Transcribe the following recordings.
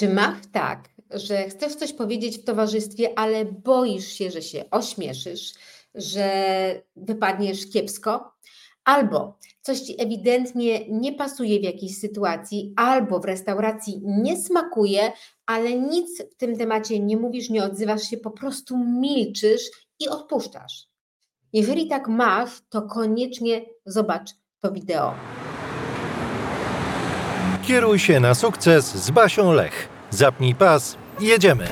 Czy masz tak, że chcesz coś powiedzieć w towarzystwie, ale boisz się, że się ośmieszysz, że wypadniesz kiepsko? Albo coś ci ewidentnie nie pasuje w jakiejś sytuacji, albo w restauracji nie smakuje, ale nic w tym temacie nie mówisz, nie odzywasz się, po prostu milczysz i odpuszczasz. Jeżeli tak masz, to koniecznie zobacz to wideo. Kieruj się na sukces z Basią Lech. Zapnij pas, jedziemy.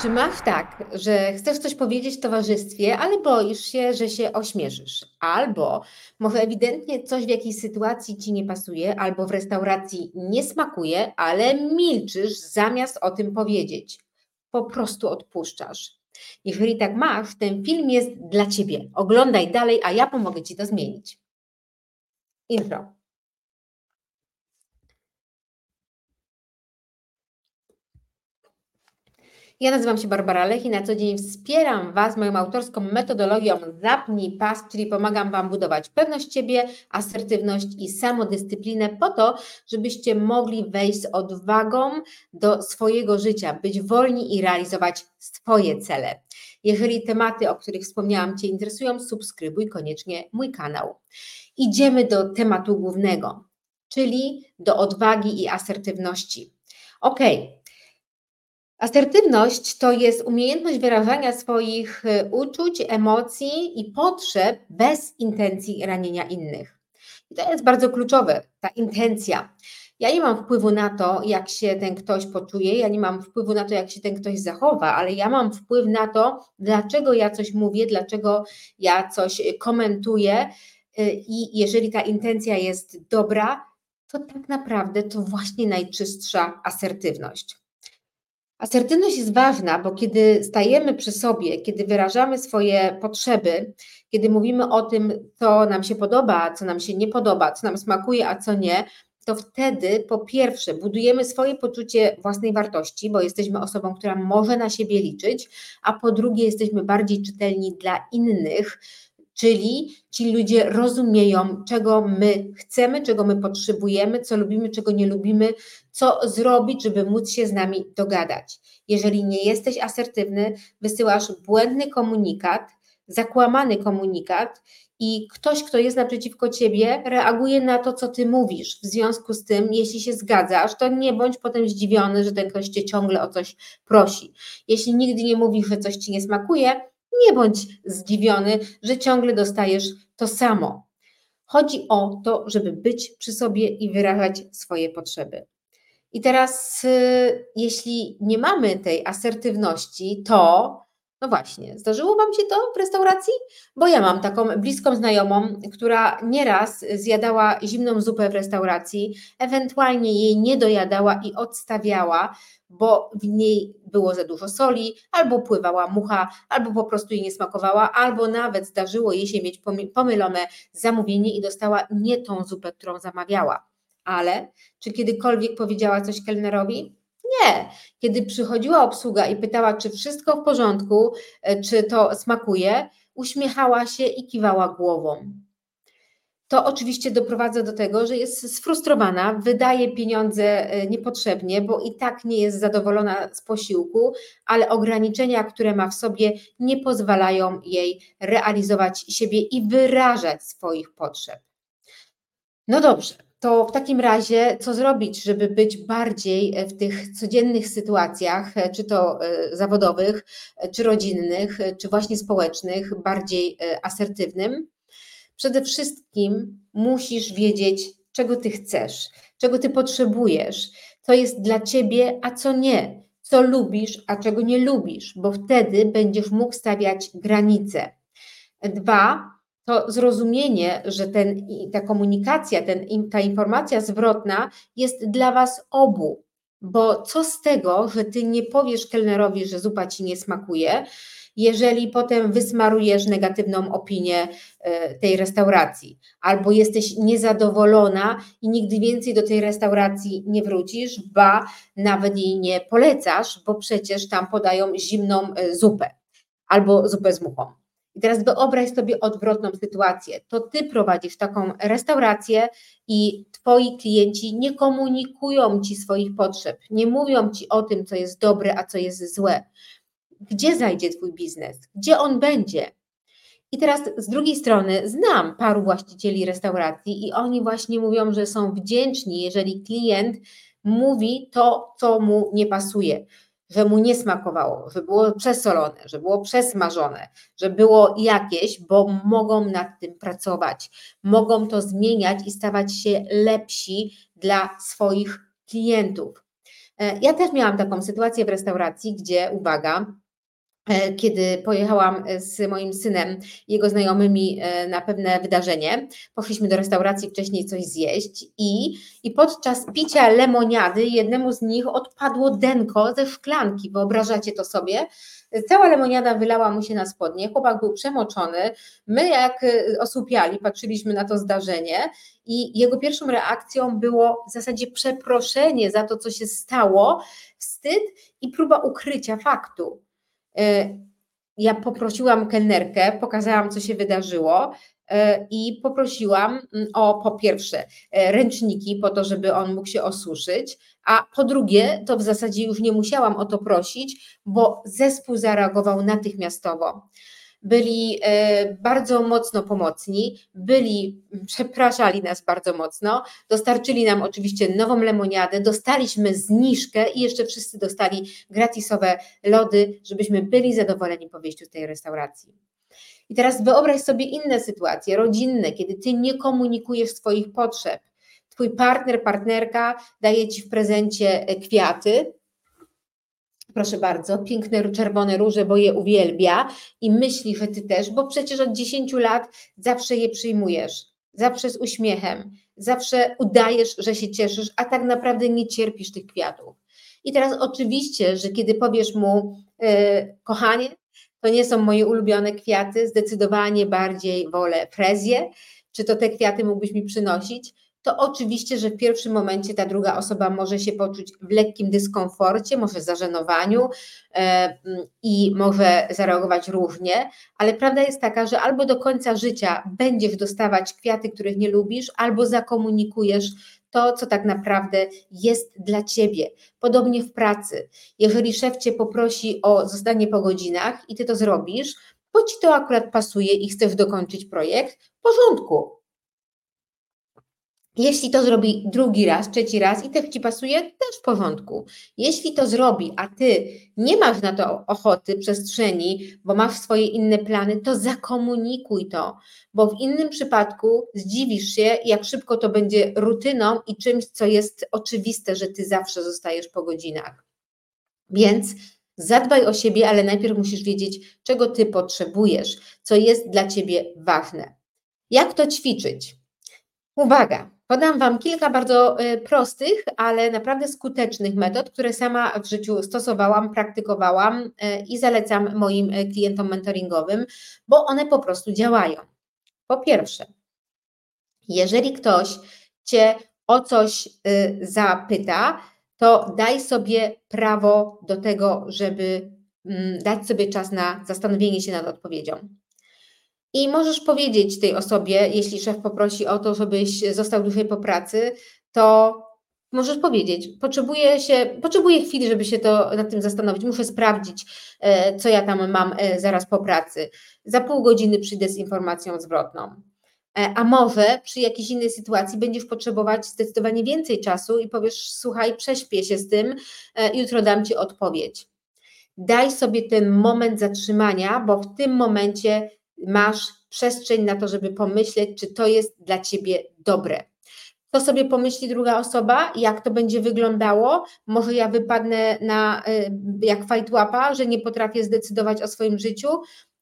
Czy masz tak, że chcesz coś powiedzieć towarzystwie, ale boisz się, że się ośmieszysz? Albo może ewidentnie coś w jakiejś sytuacji ci nie pasuje, albo w restauracji nie smakuje, ale milczysz zamiast o tym powiedzieć. Po prostu odpuszczasz. Jeżeli tak masz, ten film jest dla ciebie. Oglądaj dalej, a ja pomogę ci to zmienić. Intro. Ja nazywam się Barbara Lech i na co dzień wspieram Was moją autorską metodologią Zapnij Pas, czyli pomagam Wam budować pewność siebie, asertywność i samodyscyplinę po to, żebyście mogli wejść z odwagą do swojego życia, być wolni i realizować swoje cele. Jeżeli tematy, o których wspomniałam Cię interesują, subskrybuj koniecznie mój kanał. Idziemy do tematu głównego, czyli do odwagi i asertywności. Ok, Asertywność to jest umiejętność wyrażania swoich y, uczuć, emocji i potrzeb bez intencji ranienia innych. I to jest bardzo kluczowe, ta intencja. Ja nie mam wpływu na to, jak się ten ktoś poczuje, ja nie mam wpływu na to, jak się ten ktoś zachowa, ale ja mam wpływ na to, dlaczego ja coś mówię, dlaczego ja coś komentuję. Y, I jeżeli ta intencja jest dobra, to tak naprawdę to właśnie najczystsza asertywność. Asertywność jest ważna, bo kiedy stajemy przy sobie, kiedy wyrażamy swoje potrzeby, kiedy mówimy o tym, co nam się podoba, co nam się nie podoba, co nam smakuje, a co nie, to wtedy po pierwsze budujemy swoje poczucie własnej wartości, bo jesteśmy osobą, która może na siebie liczyć, a po drugie jesteśmy bardziej czytelni dla innych, Czyli ci ludzie rozumieją, czego my chcemy, czego my potrzebujemy, co lubimy, czego nie lubimy, co zrobić, żeby móc się z nami dogadać. Jeżeli nie jesteś asertywny, wysyłasz błędny komunikat, zakłamany komunikat i ktoś, kto jest naprzeciwko ciebie, reaguje na to, co ty mówisz. W związku z tym, jeśli się zgadzasz, to nie bądź potem zdziwiony, że ten ktoś cię ciągle o coś prosi. Jeśli nigdy nie mówisz, że coś ci nie smakuje, nie bądź zdziwiony, że ciągle dostajesz to samo. Chodzi o to, żeby być przy sobie i wyrażać swoje potrzeby. I teraz, y, jeśli nie mamy tej asertywności, to no właśnie, zdarzyło Wam się to w restauracji? Bo ja mam taką bliską znajomą, która nieraz zjadała zimną zupę w restauracji, ewentualnie jej nie dojadała i odstawiała, bo w niej było za dużo soli, albo pływała mucha, albo po prostu jej nie smakowała, albo nawet zdarzyło jej się mieć pomylone zamówienie i dostała nie tą zupę, którą zamawiała. Ale czy kiedykolwiek powiedziała coś kelnerowi? Nie. Kiedy przychodziła obsługa i pytała, czy wszystko w porządku, e, czy to smakuje, uśmiechała się i kiwała głową. To oczywiście doprowadza do tego, że jest sfrustrowana, wydaje pieniądze e, niepotrzebnie, bo i tak nie jest zadowolona z posiłku, ale ograniczenia, które ma w sobie, nie pozwalają jej realizować siebie i wyrażać swoich potrzeb. No dobrze, to w takim razie co zrobić, żeby być bardziej e, w tych codziennych sytuacjach, e, czy to e, zawodowych, czy rodzinnych, czy właśnie społecznych, bardziej asertywnym? Przede wszystkim musisz wiedzieć, czego ty chcesz, czego ty potrzebujesz, co jest dla ciebie, a co nie, co lubisz, a czego nie lubisz, bo wtedy będziesz mógł stawiać granice. Dwa, to zrozumienie, że ten, ta komunikacja, ten, ta informacja zwrotna jest dla Was obu. Bo co z tego, że Ty nie powiesz kelnerowi, że zupa Ci nie smakuje, jeżeli potem wysmarujesz negatywną opinię e, tej restauracji, albo jesteś niezadowolona i nigdy więcej do tej restauracji nie wrócisz, ba nawet jej nie polecasz, bo przecież tam podają zimną e, zupę albo zupę z muchą. I teraz wyobraź sobie odwrotną sytuację. To ty prowadzisz taką restaurację i twoi klienci nie komunikują ci swoich potrzeb, nie mówią ci o tym, co jest dobre, a co jest złe. Gdzie zajdzie twój biznes? Gdzie on będzie? I teraz z drugiej strony znam paru właścicieli restauracji i oni właśnie mówią, że są wdzięczni, jeżeli klient mówi to, co mu nie pasuje, że mu nie smakowało, że było przesolone, że było przesmażone, że było jakieś, bo mogą nad tym pracować, mogą to zmieniać i stawać się lepsi dla swoich klientów. E, ja też miałam taką sytuację w restauracji, gdzie, uwaga, kiedy pojechałam e, z moim synem jego znajomymi e, na pewne wydarzenie. Poszliśmy do restauracji wcześniej coś zjeść i, i podczas picia lemoniady jednemu z nich odpadło denko ze szklanki. Wyobrażacie to sobie? Cała lemoniada wylała mu się na spodnie, chłopak był przemoczony. My, jak osłupiali, patrzyliśmy na to zdarzenie, i jego pierwszą reakcją było w zasadzie przeproszenie za to, co się stało, wstyd i próba ukrycia faktu. E, ja poprosiłam kelnerkę, pokazałam, co się wydarzyło e, i poprosiłam mm, o po pierwsze e, ręczniki po to, żeby on mógł się osuszyć, a po drugie, to w zasadzie już nie musiałam o to prosić, bo zespół zareagował natychmiastowo byli e, bardzo mocno pomocni, byli, przepraszali nas bardzo mocno, dostarczyli nam oczywiście nową lemoniadę, dostaliśmy zniżkę i jeszcze wszyscy dostali gratisowe lody, żebyśmy byli zadowoleni po wyjściu z tej restauracji. I teraz wyobraź sobie inne sytuacje rodzinne, kiedy ty nie komunikujesz swoich potrzeb. Twój partner, partnerka daje ci w prezencie kwiaty, proszę bardzo, piękne czerwone róże, bo je uwielbia i myśli, że ty też, bo przecież od 10 lat zawsze je przyjmujesz, zawsze z uśmiechem, zawsze udajesz, że się cieszysz, a tak naprawdę nie cierpisz tych kwiatów. I teraz oczywiście, że kiedy powiesz mu, yy, kochanie, to nie są moje ulubione kwiaty, zdecydowanie bardziej wolę frezję, czy to te kwiaty mógłbyś mi przynosić, to oczywiście, że w pierwszym momencie ta druga osoba może się poczuć w lekkim dyskomforcie, może zażenowaniu e, i może zareagować różnie, ale prawda jest taka, że albo do końca życia będziesz dostawać kwiaty, których nie lubisz, albo zakomunikujesz to, co tak naprawdę jest dla ciebie. Podobnie w pracy. Jeżeli szef cię poprosi o zostanie po godzinach i ty to zrobisz, bo ci to akurat pasuje i chcesz dokończyć projekt, w porządku, jeśli to zrobi drugi raz, trzeci raz i też Ci pasuje, też w porządku. Jeśli to zrobi, a Ty nie masz na to ochoty, przestrzeni, bo masz swoje inne plany, to zakomunikuj to, bo w innym przypadku zdziwisz się, jak szybko to będzie rutyną i czymś, co jest oczywiste, że Ty zawsze zostajesz po godzinach. Więc zadbaj o siebie, ale najpierw musisz wiedzieć, czego Ty potrzebujesz, co jest dla Ciebie ważne. Jak to ćwiczyć? Uwaga, Podam Wam kilka bardzo e, prostych, ale naprawdę skutecznych metod, które sama w życiu stosowałam, praktykowałam e, i zalecam moim e, klientom mentoringowym, bo one po prostu działają. Po pierwsze, jeżeli ktoś Cię o coś zapyta, to daj sobie prawo do tego, żeby mm, dać sobie czas na zastanowienie się nad odpowiedzią. I możesz powiedzieć tej osobie, jeśli szef poprosi o to, żebyś został dłużej po pracy, to możesz powiedzieć, potrzebuję się, potrzebuję chwili, żeby się to nad tym zastanowić, muszę sprawdzić, e, co ja tam mam e, zaraz po pracy. Za pół godziny przyjdę z informacją zwrotną. E, a może przy jakiejś innej sytuacji będziesz potrzebować zdecydowanie więcej czasu i powiesz, słuchaj, prześpię się z tym, jutro dam Ci odpowiedź. Daj sobie ten moment zatrzymania, bo w tym momencie masz przestrzeń na to, żeby pomyśleć, czy to jest dla ciebie dobre. Co sobie pomyśli druga osoba, jak to będzie wyglądało? Może ja wypadnę na y, jak fajtłapa, że nie potrafię zdecydować o swoim życiu.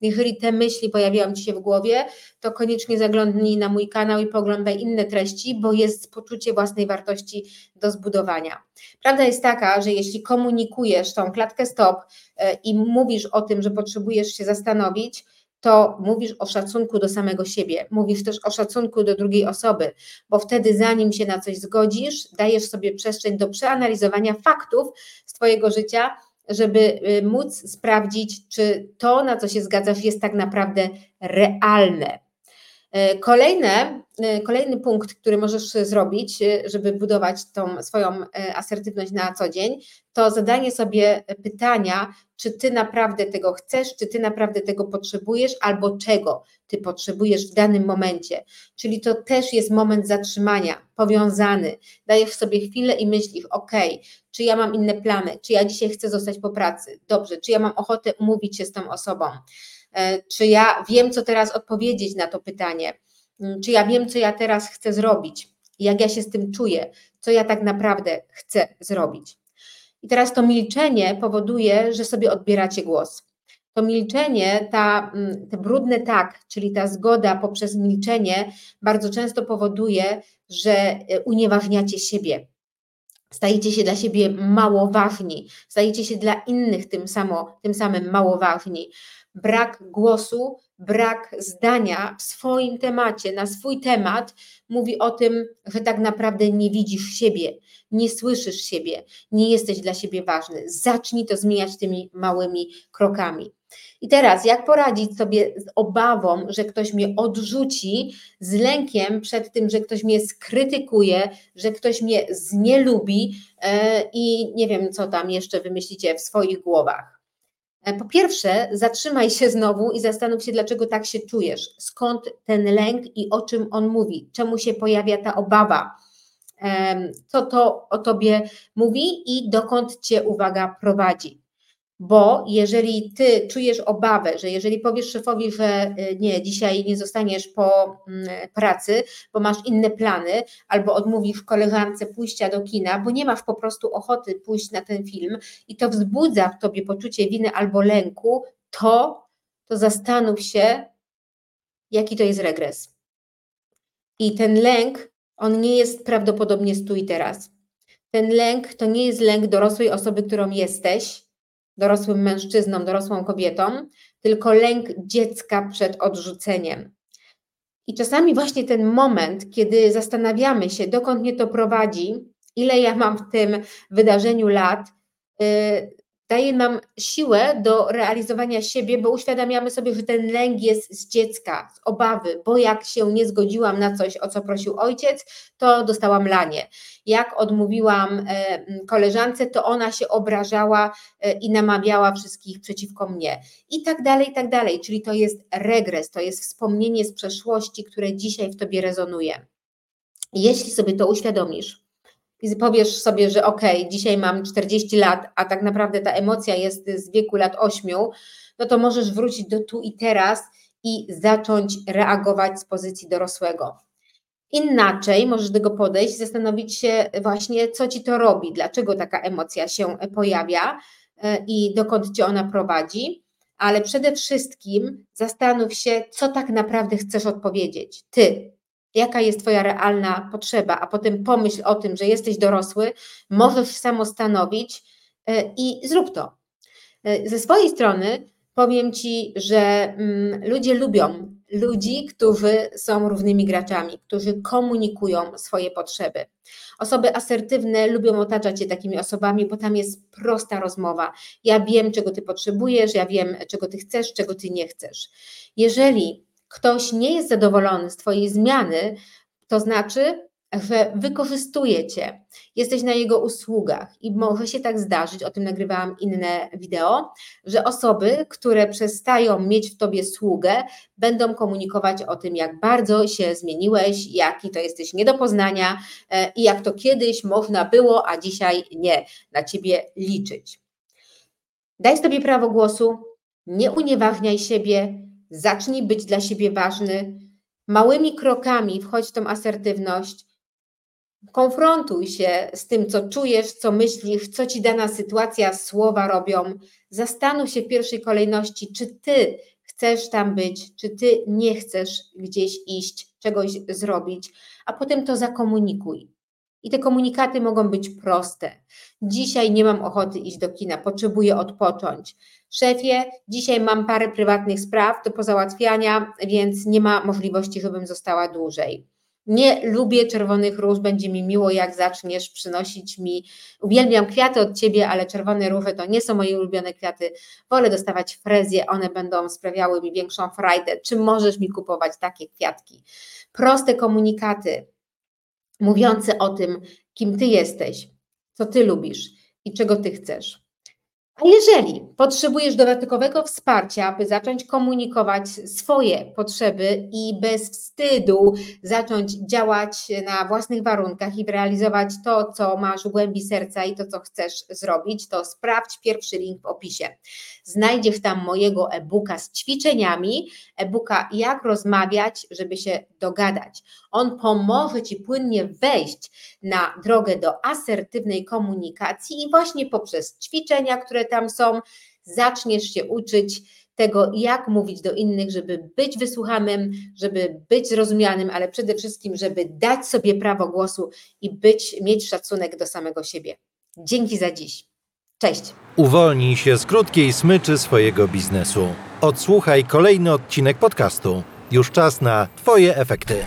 Jeżeli te myśli pojawiają Ci się w głowie, to koniecznie zaglądnij na mój kanał i poglądaj inne treści, bo jest poczucie własnej wartości do zbudowania. Prawda jest taka, że jeśli komunikujesz tą klatkę stop y, i mówisz o tym, że potrzebujesz się zastanowić, to mówisz o szacunku do samego siebie, mówisz też o szacunku do drugiej osoby, bo wtedy zanim się na coś zgodzisz, dajesz sobie przestrzeń do przeanalizowania faktów z Twojego życia żeby y, móc sprawdzić, czy to, na co się zgadzasz, jest tak naprawdę realne. E, kolejne, e, kolejny punkt, który możesz zrobić, e, żeby budować tą swoją asertywność na co dzień, to zadanie sobie pytania, czy ty naprawdę tego chcesz, czy ty naprawdę tego potrzebujesz, albo czego ty potrzebujesz w danym momencie. Czyli to też jest moment zatrzymania, powiązany. Dajesz sobie chwilę i myślisz, ok, czy ja mam inne plany, czy ja dzisiaj chcę zostać po pracy, dobrze, czy ja mam ochotę umówić się z tą osobą czy ja wiem, co teraz odpowiedzieć na to pytanie, mm, czy ja wiem, co ja teraz chcę zrobić, jak ja się z tym czuję, co ja tak naprawdę chcę zrobić. I teraz to milczenie powoduje, że sobie odbieracie głos. To milczenie, ta, mm, te brudne tak, czyli ta zgoda poprzez milczenie, bardzo często powoduje, że e, unieważniacie siebie. Stajecie się dla siebie mało ważni, stajecie się dla innych tym, samo, tym samym mało ważni brak głosu, brak zdania w swoim temacie, na swój temat, mówi o tym, że tak naprawdę nie widzisz siebie, nie słyszysz siebie, nie jesteś dla siebie ważny. Zacznij to zmieniać tymi małymi krokami. I teraz, jak poradzić sobie z obawą, że ktoś mnie odrzuci, z lękiem przed tym, że ktoś mnie skrytykuje, że ktoś mnie znielubi yy, i nie wiem, co tam jeszcze wymyślicie w swoich głowach. E, po pierwsze, zatrzymaj się znowu i zastanów się, dlaczego tak się czujesz, skąd ten lęk i o czym on mówi, czemu się pojawia ta obawa, co to o tobie mówi i dokąd cię uwaga prowadzi. Bo jeżeli ty czujesz obawę, że jeżeli powiesz szefowi, że y, nie, dzisiaj nie zostaniesz po mm, pracy, bo masz inne plany, albo odmówisz koleżance pójścia do kina, bo nie masz po prostu ochoty pójść na ten film i to wzbudza w tobie poczucie winy albo lęku, to, to zastanów się, jaki to jest regres. I ten lęk, on nie jest prawdopodobnie stój teraz. Ten lęk to nie jest lęk dorosłej osoby, którą jesteś, dorosłym mężczyzną, dorosłą kobietą, tylko lęk dziecka przed odrzuceniem. I czasami właśnie ten moment, kiedy zastanawiamy się, dokąd mnie to prowadzi, ile ja mam w tym wydarzeniu lat, y, daje nam siłę do realizowania siebie, bo uświadamiamy sobie, że ten lęk jest z dziecka, z obawy, bo jak się nie zgodziłam na coś, o co prosił ojciec, to dostałam lanie. Jak odmówiłam e, koleżance, to ona się obrażała e, i namawiała wszystkich przeciwko mnie. I tak dalej, i tak dalej. Czyli to jest regres, to jest wspomnienie z przeszłości, które dzisiaj w tobie rezonuje. Jeśli sobie to uświadomisz, i powiesz sobie, że ok, dzisiaj mam 40 lat, a tak naprawdę ta emocja jest z wieku lat 8, no to możesz wrócić do tu i teraz i zacząć reagować z pozycji dorosłego. Inaczej możesz do tego podejść, zastanowić się właśnie, co ci to robi, dlaczego taka emocja się pojawia e, i dokąd cię ona prowadzi, ale przede wszystkim zastanów się, co tak naprawdę chcesz odpowiedzieć. Ty, jaka jest Twoja realna potrzeba, a potem pomyśl o tym, że jesteś dorosły, możesz samo stanowić e, i zrób to. E, ze swojej strony powiem Ci, że mm, ludzie lubią ludzi, którzy są równymi graczami, którzy komunikują swoje potrzeby. Osoby asertywne lubią otaczać się takimi osobami, bo tam jest prosta rozmowa. Ja wiem, czego ty potrzebujesz, ja wiem, czego ty chcesz, czego ty nie chcesz. Jeżeli ktoś nie jest zadowolony z Twojej zmiany, to znaczy, że wykorzystuje Cię, jesteś na jego usługach i może się tak zdarzyć, o tym nagrywałam inne wideo, że osoby, które przestają mieć w Tobie sługę, będą komunikować o tym, jak bardzo się zmieniłeś, jaki to jesteś nie do poznania e, i jak to kiedyś można było, a dzisiaj nie, na Ciebie liczyć. Daj sobie prawo głosu, nie unieważniaj siebie, zacznij być dla siebie ważny, małymi krokami wchodź w tą asertywność, konfrontuj się z tym, co czujesz, co myślisz, co ci dana sytuacja, słowa robią. Zastanów się w pierwszej kolejności, czy ty chcesz tam być, czy ty nie chcesz gdzieś iść, czegoś zrobić, a potem to zakomunikuj. I te komunikaty mogą być proste. Dzisiaj nie mam ochoty iść do kina, potrzebuję odpocząć. Szefie, dzisiaj mam parę prywatnych spraw do pozałatwiania, więc nie ma możliwości, żebym została dłużej. Nie lubię czerwonych róż, będzie mi miło, jak zaczniesz przynosić mi. Uwielbiam kwiaty od ciebie, ale czerwone róże to nie są moje ulubione kwiaty. Wolę dostawać frezje, one będą sprawiały mi większą frajdę. Czy możesz mi kupować takie kwiatki? Proste komunikaty mówiące o tym, kim ty jesteś, co ty lubisz i czego ty chcesz. A jeżeli potrzebujesz dodatkowego wsparcia, aby zacząć komunikować swoje potrzeby i bez wstydu zacząć działać na własnych warunkach i realizować to, co masz w głębi serca i to, co chcesz zrobić, to sprawdź pierwszy link w opisie. Znajdziesz tam mojego e-booka z ćwiczeniami, e-booka jak rozmawiać, żeby się dogadać. On pomoże Ci płynnie wejść na drogę do asertywnej komunikacji i właśnie poprzez ćwiczenia, które tam są, zaczniesz się uczyć tego, jak mówić do innych, żeby być wysłuchanym, żeby być zrozumianym, ale przede wszystkim, żeby dać sobie prawo głosu i być, mieć szacunek do samego siebie. Dzięki za dziś. Cześć. Uwolnij się z krótkiej smyczy swojego biznesu. Odsłuchaj kolejny odcinek podcastu. Już czas na Twoje efekty.